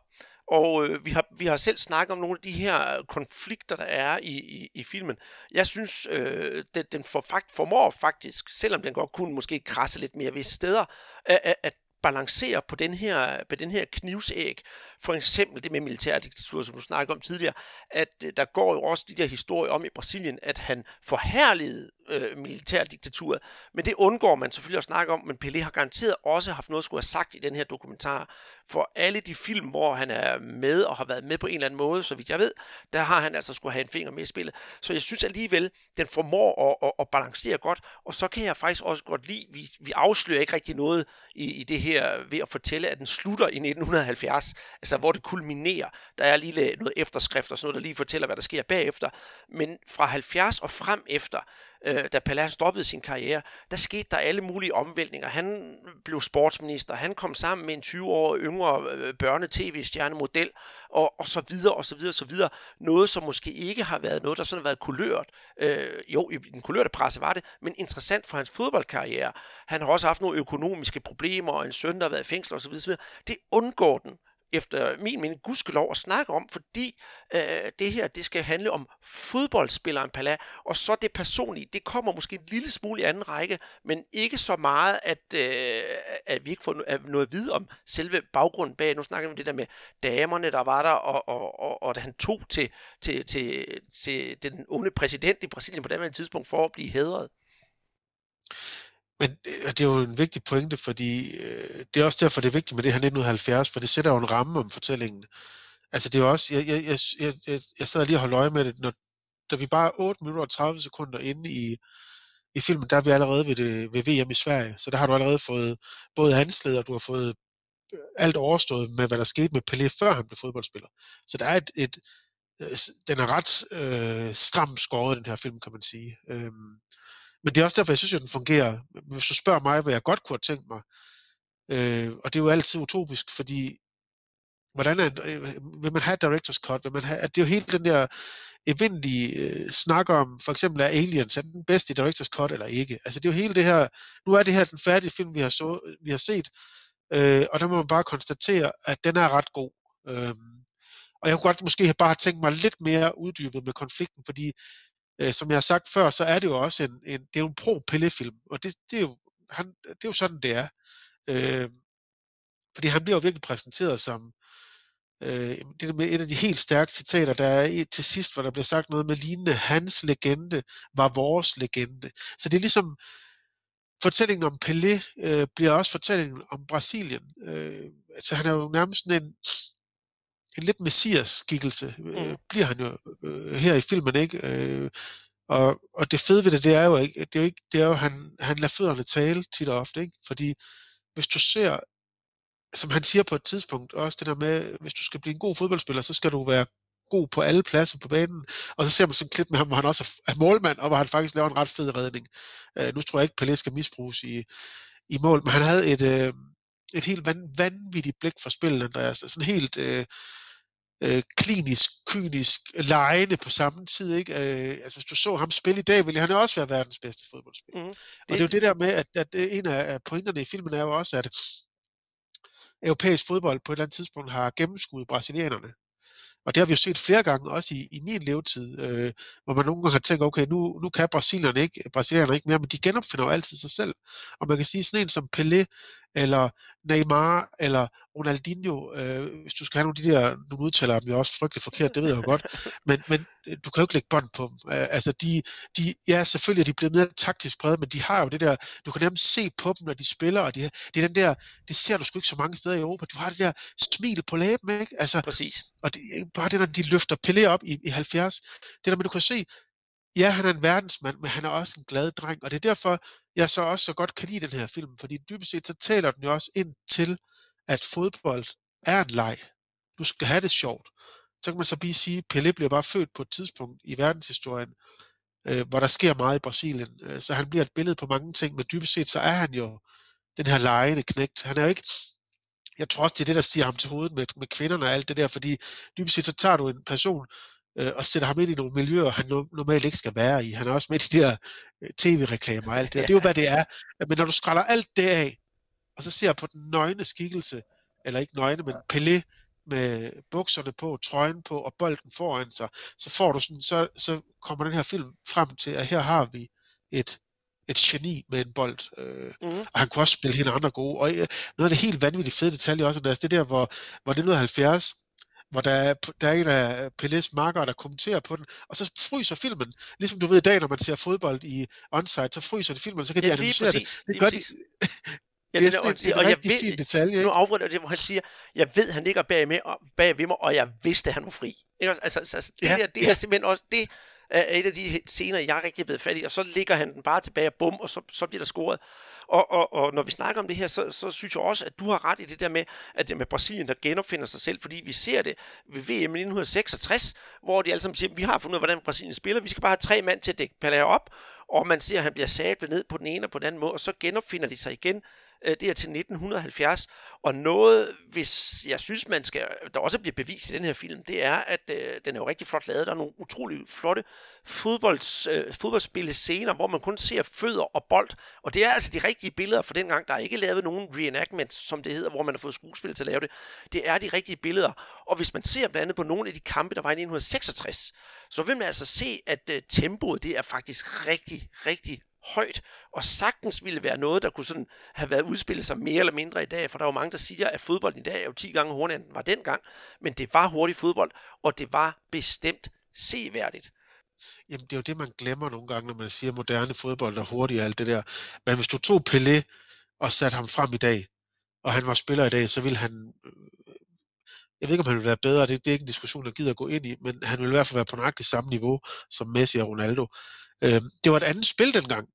og øh, vi, har, vi har selv snakket om nogle af de her konflikter, der er i, i, i filmen. Jeg synes, øh, den, den for, formår faktisk, selvom den godt kunne måske krasse lidt mere ved steder, at, at balancere på den her, på den her knivsæg. For eksempel det med militærdiktatur, som du snakkede om tidligere, at øh, der går jo også de der historier om i Brasilien, at han forhærligede øh, militærdiktaturet, men det undgår man selvfølgelig at snakke om, men Pelé har garanteret også haft noget at skulle have sagt i den her dokumentar. For alle de film, hvor han er med og har været med på en eller anden måde, så vidt jeg ved, der har han altså skulle have en finger med i spillet. Så jeg synes alligevel, den formår at, at, at balancere godt, og så kan jeg faktisk også godt lide, vi, vi afslører ikke rigtig noget i, i det her ved at fortælle, at den slutter i 1970, altså hvor det kulminerer. Der er lige noget efterskrift og sådan noget, der lige fortæller, hvad der sker bagefter. Men fra 70 og frem efter, øh, da Pelle han stoppede sin karriere, der skete der alle mulige omvæltninger. Han blev sportsminister, han kom sammen med en 20 år yngre øh, børne-tv-stjernemodel, og, og så videre, og så videre, og så videre. Noget, som måske ikke har været noget, der sådan har været kulørt. Øh, jo, i den kulørte presse var det, men interessant for hans fodboldkarriere. Han har også haft nogle økonomiske problemer, og en søn, der har været i fængsel, og så videre. Det undgår den efter min mening gudskelov at snakke om, fordi øh, det her det skal handle om fodboldspilleren Pala, og så det personlige, det kommer måske en lille smule i anden række, men ikke så meget, at, øh, at vi ikke får noget at vide om selve baggrunden bag. Nu snakker vi om det der med damerne, der var der, og, og, og, og da han tog til, til, til, til den onde præsident i Brasilien på det tidspunkt for at blive hædret. Men og det er jo en vigtig pointe, fordi øh, det er også derfor, det er vigtigt med det her 1970, for det sætter jo en ramme om fortællingen. Altså det er jo også, jeg, jeg, jeg, jeg, jeg sad lige og holdt øje med det, når, da vi bare er 8 minutter og 30 sekunder inde i, i filmen, der er vi allerede ved, det, ved VM i Sverige, så der har du allerede fået både hansled, og du har fået øh, alt overstået med, hvad der skete med Pelé, før han blev fodboldspiller. Så der er et, et øh, den er ret øh, stramt skåret, den her film, kan man sige. Øhm, men det er også derfor, jeg synes, at den fungerer. Hvis du spørger mig, hvad jeg godt kunne have tænkt mig, øh, og det er jo altid utopisk, fordi hvordan er, øh, vil man have director's cut? Vil man have, at det er jo hele den der evindelige øh, snak om, for eksempel er Aliens, er den bedste i director's cut eller ikke? Altså det er jo hele det her, nu er det her den færdige film, vi har, så, vi har set, øh, og der må man bare konstatere, at den er ret god. Øh, og jeg kunne godt måske bare have tænkt mig lidt mere uddybet med konflikten, fordi øh, som jeg har sagt før, så er det jo også en, en det er jo en pro-pillefilm, og det, det, er jo, han, det er jo sådan, det er. Øh, fordi han bliver jo virkelig præsenteret som, øh, det er med et af de helt stærke citater, der er til sidst, hvor der bliver sagt noget med lignende, hans legende var vores legende. Så det er ligesom, fortællingen om Pelé øh, bliver også fortællingen om Brasilien. Øh, altså han er jo nærmest sådan en, en lidt messias-skikkelse, øh, bliver han jo øh, her i filmen, ikke? Øh, og, og det fede ved det, det er jo ikke, det er jo ikke, det er jo, han, han lader fødderne tale tit og ofte, ikke? Fordi hvis du ser, som han siger på et tidspunkt, også det der med, hvis du skal blive en god fodboldspiller, så skal du være god på alle pladser på banen. Og så ser man sådan en klip med ham, hvor han også er målmand, og hvor han faktisk laver en ret fed redning. Øh, nu tror jeg ikke, Pelé skal misbruges i, i mål, men han havde et, øh, et helt van, vanvittigt blik for spillet, Andreas. Sådan helt øh, øh, klinisk, kynisk, lejende på samme tid. Ikke? Øh, altså hvis du så ham spille i dag, ville han også være verdens bedste fodboldspiller. Mm. Og det er jo det der med, at, at en af pointerne i filmen er jo også, at europæisk fodbold på et eller andet tidspunkt har gennemskuddet brasilianerne. Og det har vi jo set flere gange, også i, i min levetid, øh, hvor man nogle gange har tænkt, okay, nu, nu kan brasilianerne ikke, brasilianerne ikke mere, men de genopfinder jo altid sig selv. Og man kan sige sådan en som Pelé, eller Neymar, eller Ronaldinho, øh, hvis du skal have nogle af de der, nu udtaler dem jo også frygteligt forkert, det ved jeg jo godt, men, men øh, du kan jo ikke lægge bånd på dem. Øh, altså de, de, ja, selvfølgelig er de blevet mere taktisk præget, men de har jo det der, du kan nærmest se på dem, når de spiller, og de, det er den der, det ser du sgu ikke så mange steder i Europa, du har det der smil på læben, ikke? Altså, Præcis. Og det, bare det, når de løfter Pelé op i, i 70, det der med, du kan se, ja, han er en verdensmand, men han er også en glad dreng, og det er derfor, jeg så også så godt kan lide den her film, fordi dybest set, så taler den jo også ind til, at fodbold er en leg. Du skal have det sjovt. Så kan man så lige sige, at Pelé bliver bare født på et tidspunkt i verdenshistorien, øh, hvor der sker meget i Brasilien. Øh, så han bliver et billede på mange ting, men dybest set, så er han jo den her lejende knægt. Han er jo ikke, jeg tror også, det er det, der stiger ham til hovedet med, med kvinderne og alt det der, fordi dybest set, så tager du en person, øh, og sætter ham ind i nogle miljøer, han normalt ikke skal være i. Han er også med i de der øh, tv-reklamer og alt det. Og det er jo, hvad det er. Men når du skræller alt det af, og så ser på den nøgne skikkelse, eller ikke nøgne, men Pelé med bukserne på, trøjen på og bolden foran sig, så får du sådan, så, så kommer den her film frem til, at her har vi et, et geni med en bold. Øh, mm. Og han kunne også spille hende andre gode. Og øh, noget af det helt vanvittigt fede detalje også, det er der, hvor, hvor 1970, hvor der er, der er en af Pelés marker, der kommenterer på den, og så fryser filmen, ligesom du ved i dag, når man ser fodbold i onsite, så fryser de filmen, så kan ja, de analysere det. Det gør de, Ja, det er, sådan, det er, og, jeg ved, detalje, nu afbryder det, hvor han siger, jeg ved, han ligger bag, med, bag ved mig, og jeg vidste, han var fri. Ikke? Altså, altså, altså det, ja, der, det ja. er simpelthen også, det er et af de scener, jeg er rigtig blevet fat i, og så ligger han den bare tilbage, og bum, og så, så bliver der scoret. Og, og, og når vi snakker om det her, så, så synes jeg også, at du har ret i det der med, at det med Brasilien, der genopfinder sig selv, fordi vi ser det ved VM i 1966, hvor de alle sammen siger, vi har fundet ud af, hvordan Brasilien spiller, vi skal bare have tre mand til at dække Pelé op, og man ser, at han bliver sablet ned på den ene og på den anden måde, og så genopfinder de sig igen øh, det er til 1970. Og noget, hvis jeg synes, man skal, der også bliver bevist i den her film, det er, at øh, den er jo rigtig flot lavet. Der er nogle utrolig flotte fodbolds, øh, fodboldspille scener, hvor man kun ser fødder og bold. Og det er altså de rigtige billeder for den gang. Der er ikke lavet nogen reenactments, som det hedder, hvor man har fået skuespil til at lave det. Det er de rigtige billeder. Og hvis man ser blandt andet på nogle af de kampe, der var i 1966, så vil man altså se, at øh, tempoet det er faktisk rigtig, rigtig højt, og sagtens ville være noget, der kunne sådan have været udspillet sig mere eller mindre i dag, for der var mange, der siger, at fodbold i dag er jo 10 gange hurtigere, end den var dengang, men det var hurtig fodbold, og det var bestemt seværdigt. Jamen, det er jo det, man glemmer nogle gange, når man siger moderne fodbold og hurtigt og alt det der. Men hvis du tog Pelé og satte ham frem i dag, og han var spiller i dag, så ville han øh, jeg ved ikke, om han ville være bedre, det, det er ikke en diskussion, jeg gider at gå ind i, men han ville i hvert fald være på nøjagtigt samme niveau som Messi og Ronaldo. Øh, det var et andet spil dengang.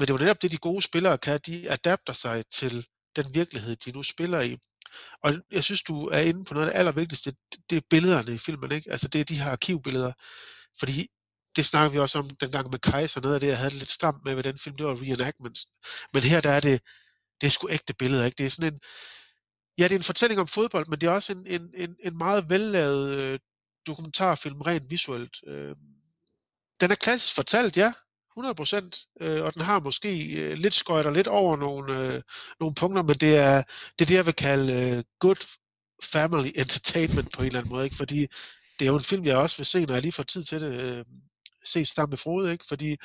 Men det var netop det, de gode spillere kan. De adapter sig til den virkelighed, de nu spiller i. Og jeg synes, du er inde på noget af det allervigtigste. Det er billederne i filmen, ikke? Altså det er de her arkivbilleder. Fordi det snakker vi også om dengang med Kaiser, noget af det, jeg havde det lidt stramt med ved den film, det var reenactments. Men her, der er det, det er sgu ægte billeder, ikke? Det er sådan en, ja, det er en fortælling om fodbold, men det er også en, en, en, en meget vellavet øh, dokumentarfilm, rent visuelt. Øh, den er klassisk fortalt, ja, 100%, øh, og den har måske øh, lidt skøjter lidt over nogle, øh, nogle punkter, men det er det, er det jeg vil kalde øh, good family entertainment på en eller anden måde, ikke? fordi det er jo en film, jeg også vil se, når jeg lige får tid til det, øh, se sammen med Frode, ikke? Fordi,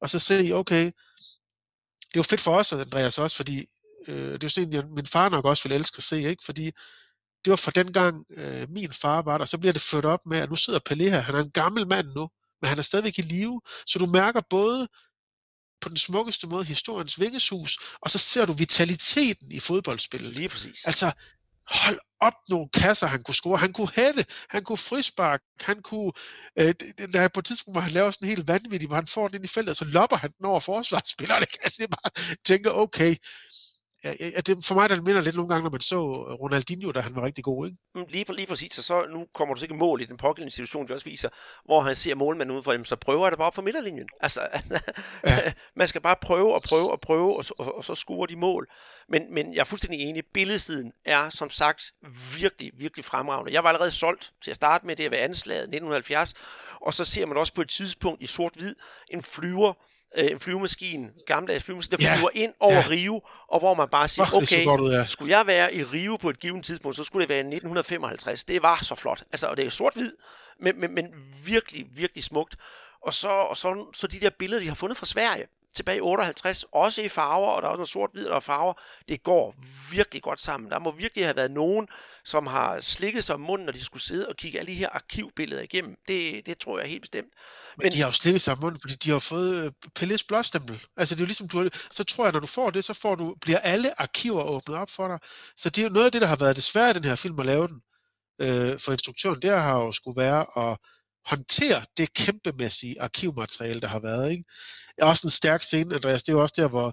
og så se, okay, det er jo fedt for os, Andreas, også, fordi øh, det er jo sådan, jeg, min far nok også vil elske at se, ikke? Fordi det var fra den gang, øh, min far var der, så bliver det ført op med, at nu sidder Pelé her, han er en gammel mand nu, men han er stadigvæk i live, så du mærker både på den smukkeste måde historiens vingesus, og så ser du vitaliteten i fodboldspillet. Lige præcis. Altså, hold op nogle kasser, han kunne score. Han kunne hætte, han kunne frispark, han kunne... Øh, der er på et tidspunkt, hvor han laver sådan en helt vanvittigt, hvor han får den ind i feltet, så lopper han den over forsvarsspillerne. Altså, det bare tænker, okay, ja, det, for mig der minder lidt nogle gange, når man så Ronaldinho, da han var rigtig god, ikke? Mm, Lige, lige præcis, og så nu kommer du så ikke mål i den pågældende situation, de også viser, hvor han ser målmanden ud for dem, så prøver jeg det bare op for midterlinjen. Altså, ja. man skal bare prøve og prøve og prøve, og, så- og, og så score de mål. Men, men jeg er fuldstændig enig, billedsiden er som sagt virkelig, virkelig fremragende. Jeg var allerede solgt til at starte med det at være anslaget 1970, og så ser man også på et tidspunkt i sort-hvid en flyver, øh, flyvemaskine, gammeldags flyvemaskine, der Ja. flyver ind over Ja. Rio, og hvor man bare siger, så okay, godt ud, ja. skulle jeg være i Rio på et givet tidspunkt, så skulle det være i 1955. Det var så flot. Altså, og det er sort-hvid, men, men, men virkelig, virkelig smukt. Og så, og så, så de der billeder, de har fundet fra Sverige, tilbage i 58, også i farver, og der er også noget sort-hvid, og er farver. Det går virkelig godt sammen. Der må virkelig have været nogen, som har slikket sig om munden, når de skulle sidde og kigge alle de her arkivbilleder igennem. Det, det tror jeg helt bestemt. Men, men de har jo slikket sig om munden, fordi de har fået øh, Pelles blåstempel. Altså det er jo ligesom, du så tror jeg, når du får det, så får du, bliver alle arkiver åbnet op for dig. Så det er jo noget af det, der har været det svære i den her film at lave den øh, for instruktøren. Det har jo skulle være at håndtere det kæmpemæssige arkivmateriale, der har været. Ikke? Også en stærk scene, Andreas. Det er jo også der, hvor,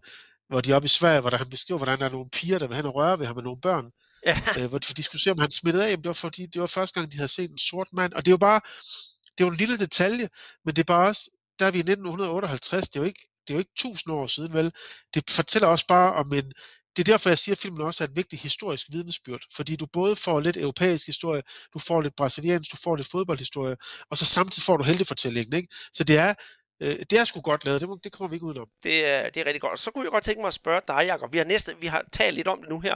hvor de er oppe i Sverige, hvor der, han beskriver, hvordan der er nogle piger, der vil hen og røre ved ham med nogle børn. Ja. Øh, hvor de skulle se, om han smittede af. Men det var fordi, det var første gang, de havde set en sort mand. Og det er jo bare, det er jo en lille detalje, men det er bare også, der er vi i 1958, det er jo ikke, det er jo ikke tusind år siden, vel? Det fortæller også bare om en, det er derfor, jeg siger, at filmen også er et vigtigt historisk vidnesbyrd, fordi du både får lidt europæisk historie, du får lidt brasiliansk, du får lidt fodboldhistorie, og så samtidig får du heltefortællingen, ikke? Så det er, øh, det er sgu godt lavet, det, må, det kommer vi ikke udenom. Det er, det er rigtig godt. Så kunne jeg godt tænke mig at spørge dig, Jacob. Vi har, næste, vi har talt lidt om det nu her.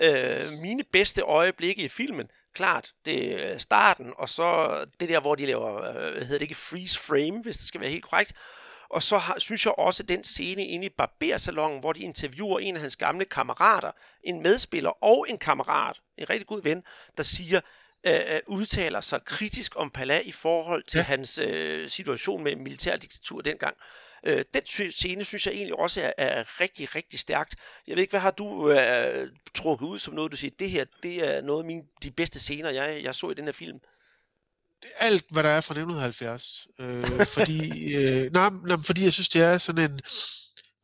Øh, mine bedste øjeblikke i filmen, klart, det er starten, og så det der, hvor de laver, øh, hvad hedder det ikke, freeze frame, hvis det skal være helt korrekt. Og så har, synes jeg også, at den scene inde i barbersalongen, hvor de interviewer en af hans gamle kammerater, en medspiller og en kammerat, en rigtig god ven, der siger, øh, øh, udtaler sig kritisk om Palat i forhold til ja. Hans øh, situation med militærdiktatur dengang. Øh, den scene synes jeg egentlig også er, er rigtig, rigtig stærkt. Jeg ved ikke, hvad har du øh, trukket ud som noget, du siger, det her, det er noget af mine, de bedste scener, jeg, jeg så i den her film alt, hvad der er fra 1970. Øh, fordi, øh, nej, nej, fordi jeg synes, det er sådan en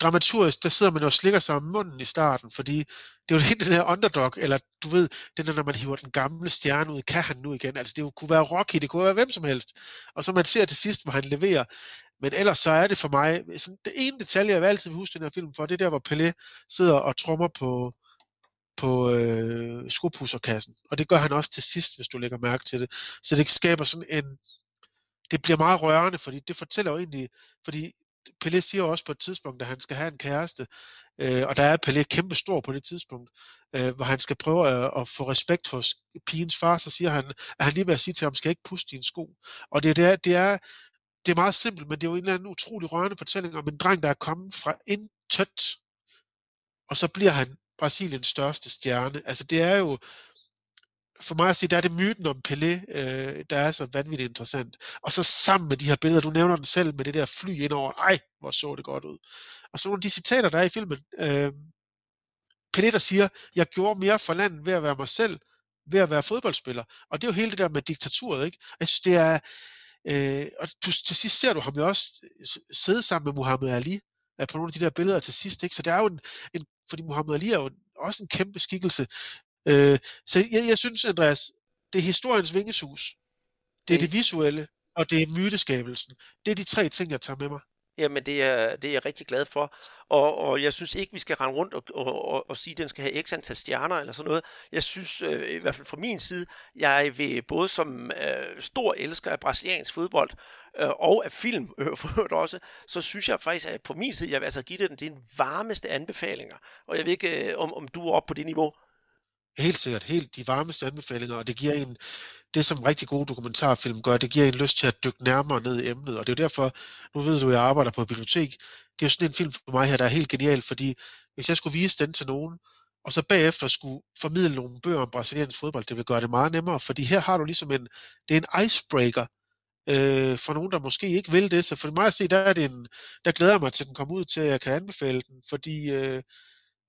dramaturgisk, der sidder man og slikker sig om munden i starten, fordi det er jo helt den her underdog, eller du ved, den der, når man hiver den gamle stjerne ud, kan han nu igen? Altså det kunne være Rocky, det kunne være hvem som helst. Og så man ser til sidst, hvor han leverer. Men ellers så er det for mig, sådan, det ene detalje, jeg vil altid huske den her film for, det er der, hvor Pelé sidder og trommer på, på øh, skopusserkassen. Og det gør han også til sidst, hvis du lægger mærke til det. Så det skaber sådan en... Det bliver meget rørende, fordi det fortæller jo egentlig... Fordi Pelé siger også på et tidspunkt, at han skal have en kæreste, øh, og der er Pelé kæmpe stor på det tidspunkt, øh, hvor han skal prøve at, at få respekt hos pigens far, så siger han, at han lige vil at sige til ham, skal jeg ikke puste dine sko. Og det, det, er, det, er, det er meget simpelt, men det er jo en eller anden utrolig rørende fortælling om en dreng, der er kommet fra intet, og så bliver han Brasiliens største stjerne. Altså det er jo, for mig at sige, der er det myten om Pelé, øh, der er så vanvittigt interessant. Og så sammen med de her billeder, du nævner den selv med det der fly indover, ej, hvor så det godt ud. Og så nogle af de citater, der er i filmen. Øh, Pelé, der siger, jeg gjorde mere for landet ved at være mig selv, ved at være fodboldspiller. Og det er jo hele det der med diktaturet, ikke? Jeg synes, det er, øh, og du, til sidst ser du ham jo også øh, sidde sammen med Muhammad Ali, øh, på nogle af de der billeder til sidst, ikke? Så det er jo en, en fordi Muhammad Ali er jo også en kæmpe skikkelse. Øh, så jeg, jeg synes, Andreas, det er historiens vingesus, det er Det- det visuelle, og det er myteskabelsen. Det er de tre ting, jeg tager med mig. Jamen, det er, det er jeg rigtig glad for. Og, og jeg synes ikke, vi skal rende rundt og, og, og, og sige, at den skal have x antal stjerner eller sådan noget. Jeg synes, øh, i hvert fald fra min side, jeg vil både som øh, stor elsker af brasiliansk fodbold øh, og af film øh, for øvrigt også, så synes jeg faktisk, at på min side, jeg vil altså give den den varmeste anbefalinger. Og jeg ved ikke, øh, om, om du er oppe på det niveau. Helt sikkert, helt de varmeste anbefalinger, og det giver en, det som rigtig gode dokumentarfilm gør, det giver en lyst til at dykke nærmere ned i emnet, og det er jo derfor, nu ved du, at jeg arbejder på et bibliotek, det er jo sådan en film for mig her, der er helt genial, fordi hvis jeg skulle vise den til nogen, og så bagefter skulle formidle nogle bøger om brasiliansk fodbold, det vil gøre det meget nemmere, fordi her har du ligesom en, det er en icebreaker, øh, for nogen, der måske ikke vil det, så for mig at se, der, er det en, der glæder jeg mig til, at den kommer ud til, at jeg kan anbefale den, fordi øh,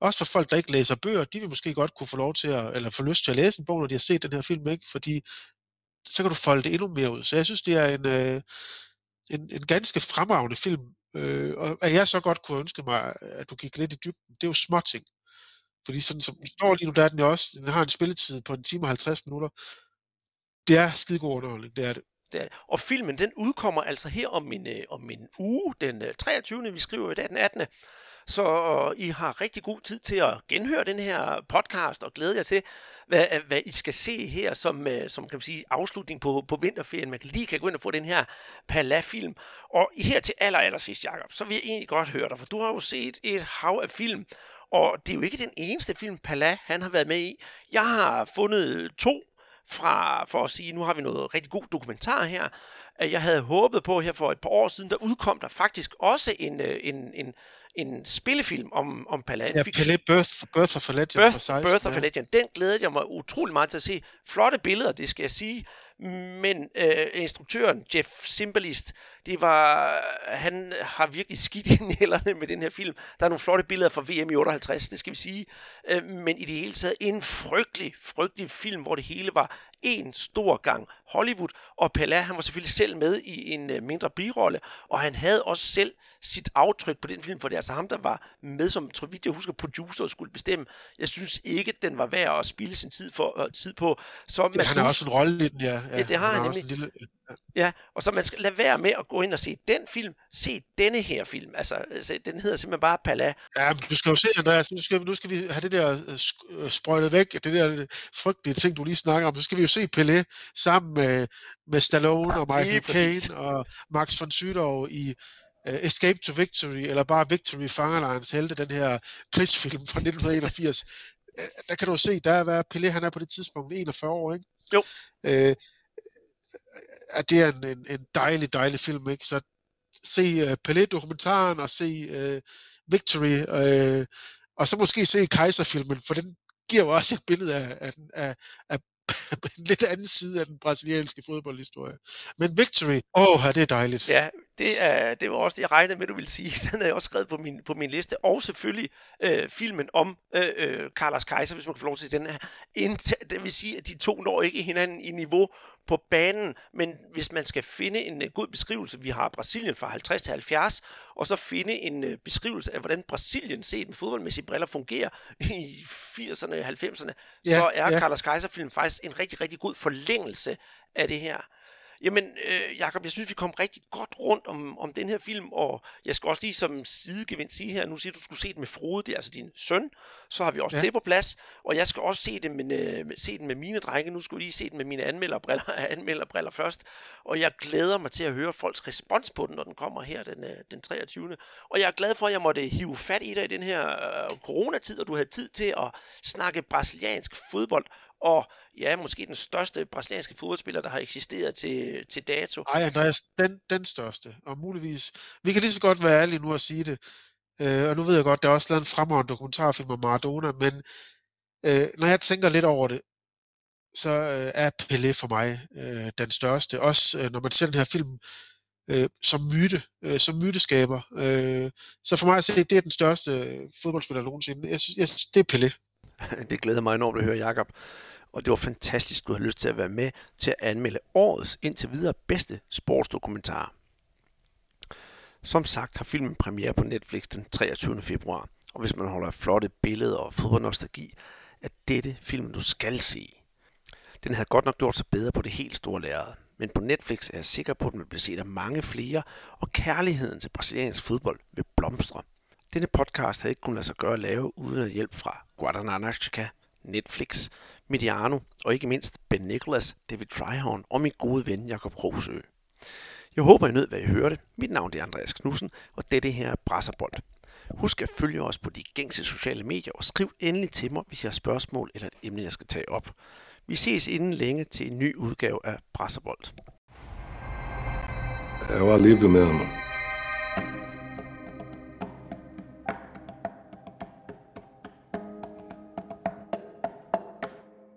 også for folk, der ikke læser bøger, de vil måske godt kunne få lov til at, eller få lyst til at læse en bog, når de har set den her film, ikke? Fordi så kan du folde det endnu mere ud. Så jeg synes, det er en, øh, en, en ganske fremragende film. Øh, og at jeg så godt kunne ønske mig, at du gik lidt i dybden, det er jo småting. Fordi sådan som den står lige nu, der er den jo også, den har en spilletid på en time og 50 minutter. Det er skidegod underholdning, det er det. Det er. Og filmen, den udkommer altså her om en, øh, om en uge, den øh, 23. Vi skriver i dag den 18. Så øh, I har rigtig god tid til at genhøre den her podcast og glæde jer til, hvad, øh, hvad I skal se her som, øh, som kan man sige, afslutning på, på vinterferien. Man kan lige kan gå ind og få den her Pala-film. Og her til aller, aller sidst, Jacob, så vil jeg egentlig godt høre dig, for du har jo set et hav af film, og det er jo ikke den eneste film, Pala han har været med i. Jeg har fundet to fra, for at sige, nu har vi noget rigtig god dokumentar her. at Jeg havde håbet på her for et par år siden, der udkom der faktisk også en, øh, en, en, en spillefilm om, om Pala. Ja, Pelé Birth, Birth of a Legend Birth, fra 16. Birth of ja. a Legend. Den glædede jeg mig utrolig meget til at se. Flotte billeder, det skal jeg sige. Men øh, instruktøren, Jeff Simbalist, det var, han har virkelig skidt i nælderne med den her film. Der er nogle flotte billeder fra VM i 58, det skal vi sige. Øh, men i det hele taget en frygtelig, frygtelig film, hvor det hele var en stor gang Hollywood. Og Pella, han var selvfølgelig selv med i en øh, mindre birolle, og han havde også selv sit aftryk på den film, for det er altså ham, der var med som, tror vidt jeg husker, producer og skulle bestemme. Jeg synes ikke, den var værd at spille sin tid, for, øh, tid på. Så man Ja, han har også en rolle i den, ja. Ja, det har han også nemlig. en lille, Ja, og så man skal lade være med at gå ind og se den film, se denne her film. Altså, den hedder simpelthen bare Pala. Ja, men du skal jo se, Andreas, nu skal, nu skal vi have det der øh, øh, sprøjtet væk, det der frygtelige ting, du lige snakker om. Så skal vi jo se Pelé sammen med, med Stallone og Michael. Caine og Max von Sydow i uh, Escape to Victory, eller bare Victory Fangerlejrens helte, den her krigsfilm fra 1981. Øh, der kan du se, der er, hvad Pelé, han er på det tidspunkt 41 år, ikke? Jo. Øh, at det er en, en, en dejlig, dejlig film, ikke? Så se uh, Pelé-dokumentaren og se uh, Victory, uh, og så måske se Kaiser-filmen, for den giver jo også et billede af, af, den- af, en lidt anden side af den brasilianske fodboldhistorie. Men Victory, åh, oh, det er dejligt. Ja, det, er, det var også det, jeg regnede med, du ville sige. Den er jeg også skrevet på min, på min liste. Og selvfølgelig øh, filmen om øh, øh, Carlos Kaiser, hvis man kan få lov til den her. Det vil sige, at de to når ikke hinanden i niveau på banen, men hvis man skal finde en øh, god beskrivelse, vi har Brasilien fra 50 til 70, og så finde en øh, beskrivelse af, hvordan Brasilien set med fodboldmæssige briller fungerer i 80'erne og 90'erne, Ja, så er ja. Carlos Kaiser-film faktisk en rigtig, rigtig god forlængelse af det her. Jamen, øh, Jakob, jeg synes, vi kom rigtig godt rundt om, om den her film, og jeg skal også lige som sidegevind sige her, nu siger du, du skulle se den med Frode, det er altså din søn, så har vi også Ja. det på plads, og jeg skal også se, det med, øh, se den med mine drenge, nu skulle jeg lige se den med mine anmelderbriller, anmelderbriller først, og jeg glæder mig til at høre folks respons på den, når den kommer her den, øh, den 23. Og jeg er glad for, at jeg måtte hive fat i dig i den her øh, coronatid, og du havde tid til at snakke brasiliansk fodbold, og ja, måske den største brasilianske fodboldspiller, der har eksisteret til, til dato. Ej, Andreas, den, den største, og muligvis, vi kan lige så godt være ærlige nu og sige det, øh, og nu ved jeg godt, der er også lavet en fremragende dokumentarfilm om Maradona, men øh, når jeg tænker lidt over det, så øh, er Pelé for mig øh, den største, også øh, når man ser den her film øh, som myte, øh, som myteskaber. Øh, så for mig at se, det er den største øh, fodboldspiller nogensinde. Jeg synes, jeg synes, det er Pelé. Det glæder mig enormt at høre, Jakob. Og det var fantastisk, du har lyst til at være med til at anmelde årets indtil videre bedste sportsdokumentar. Som sagt har filmen premiere på Netflix den 23. februar, og hvis man holder af flotte billeder og fodboldnostalgi, er dette filmen, du skal se. Den havde godt nok gjort sig bedre på det helt store lærred, men på Netflix er jeg sikker på, at den vil blive set af mange flere, og kærligheden til brasiliansk fodbold vil blomstre. Denne podcast havde ikke kunnet lade sig gøre at lave uden at hjælp fra Guadalajara, Netflix, Mediano og ikke mindst Ben Nicholas, David Tryhorn og min gode ven Jakob Krogsø. Jeg håber, I nød, hvad I hørte. Mit navn er Andreas Knudsen, og dette her er Brasserbold. Husk at følge os på de gængse sociale medier, og skriv endelig til mig, hvis I har spørgsmål eller et emne, jeg skal tage op. Vi ses inden længe til en ny udgave af Brasserbold. Jeg var lige med mig.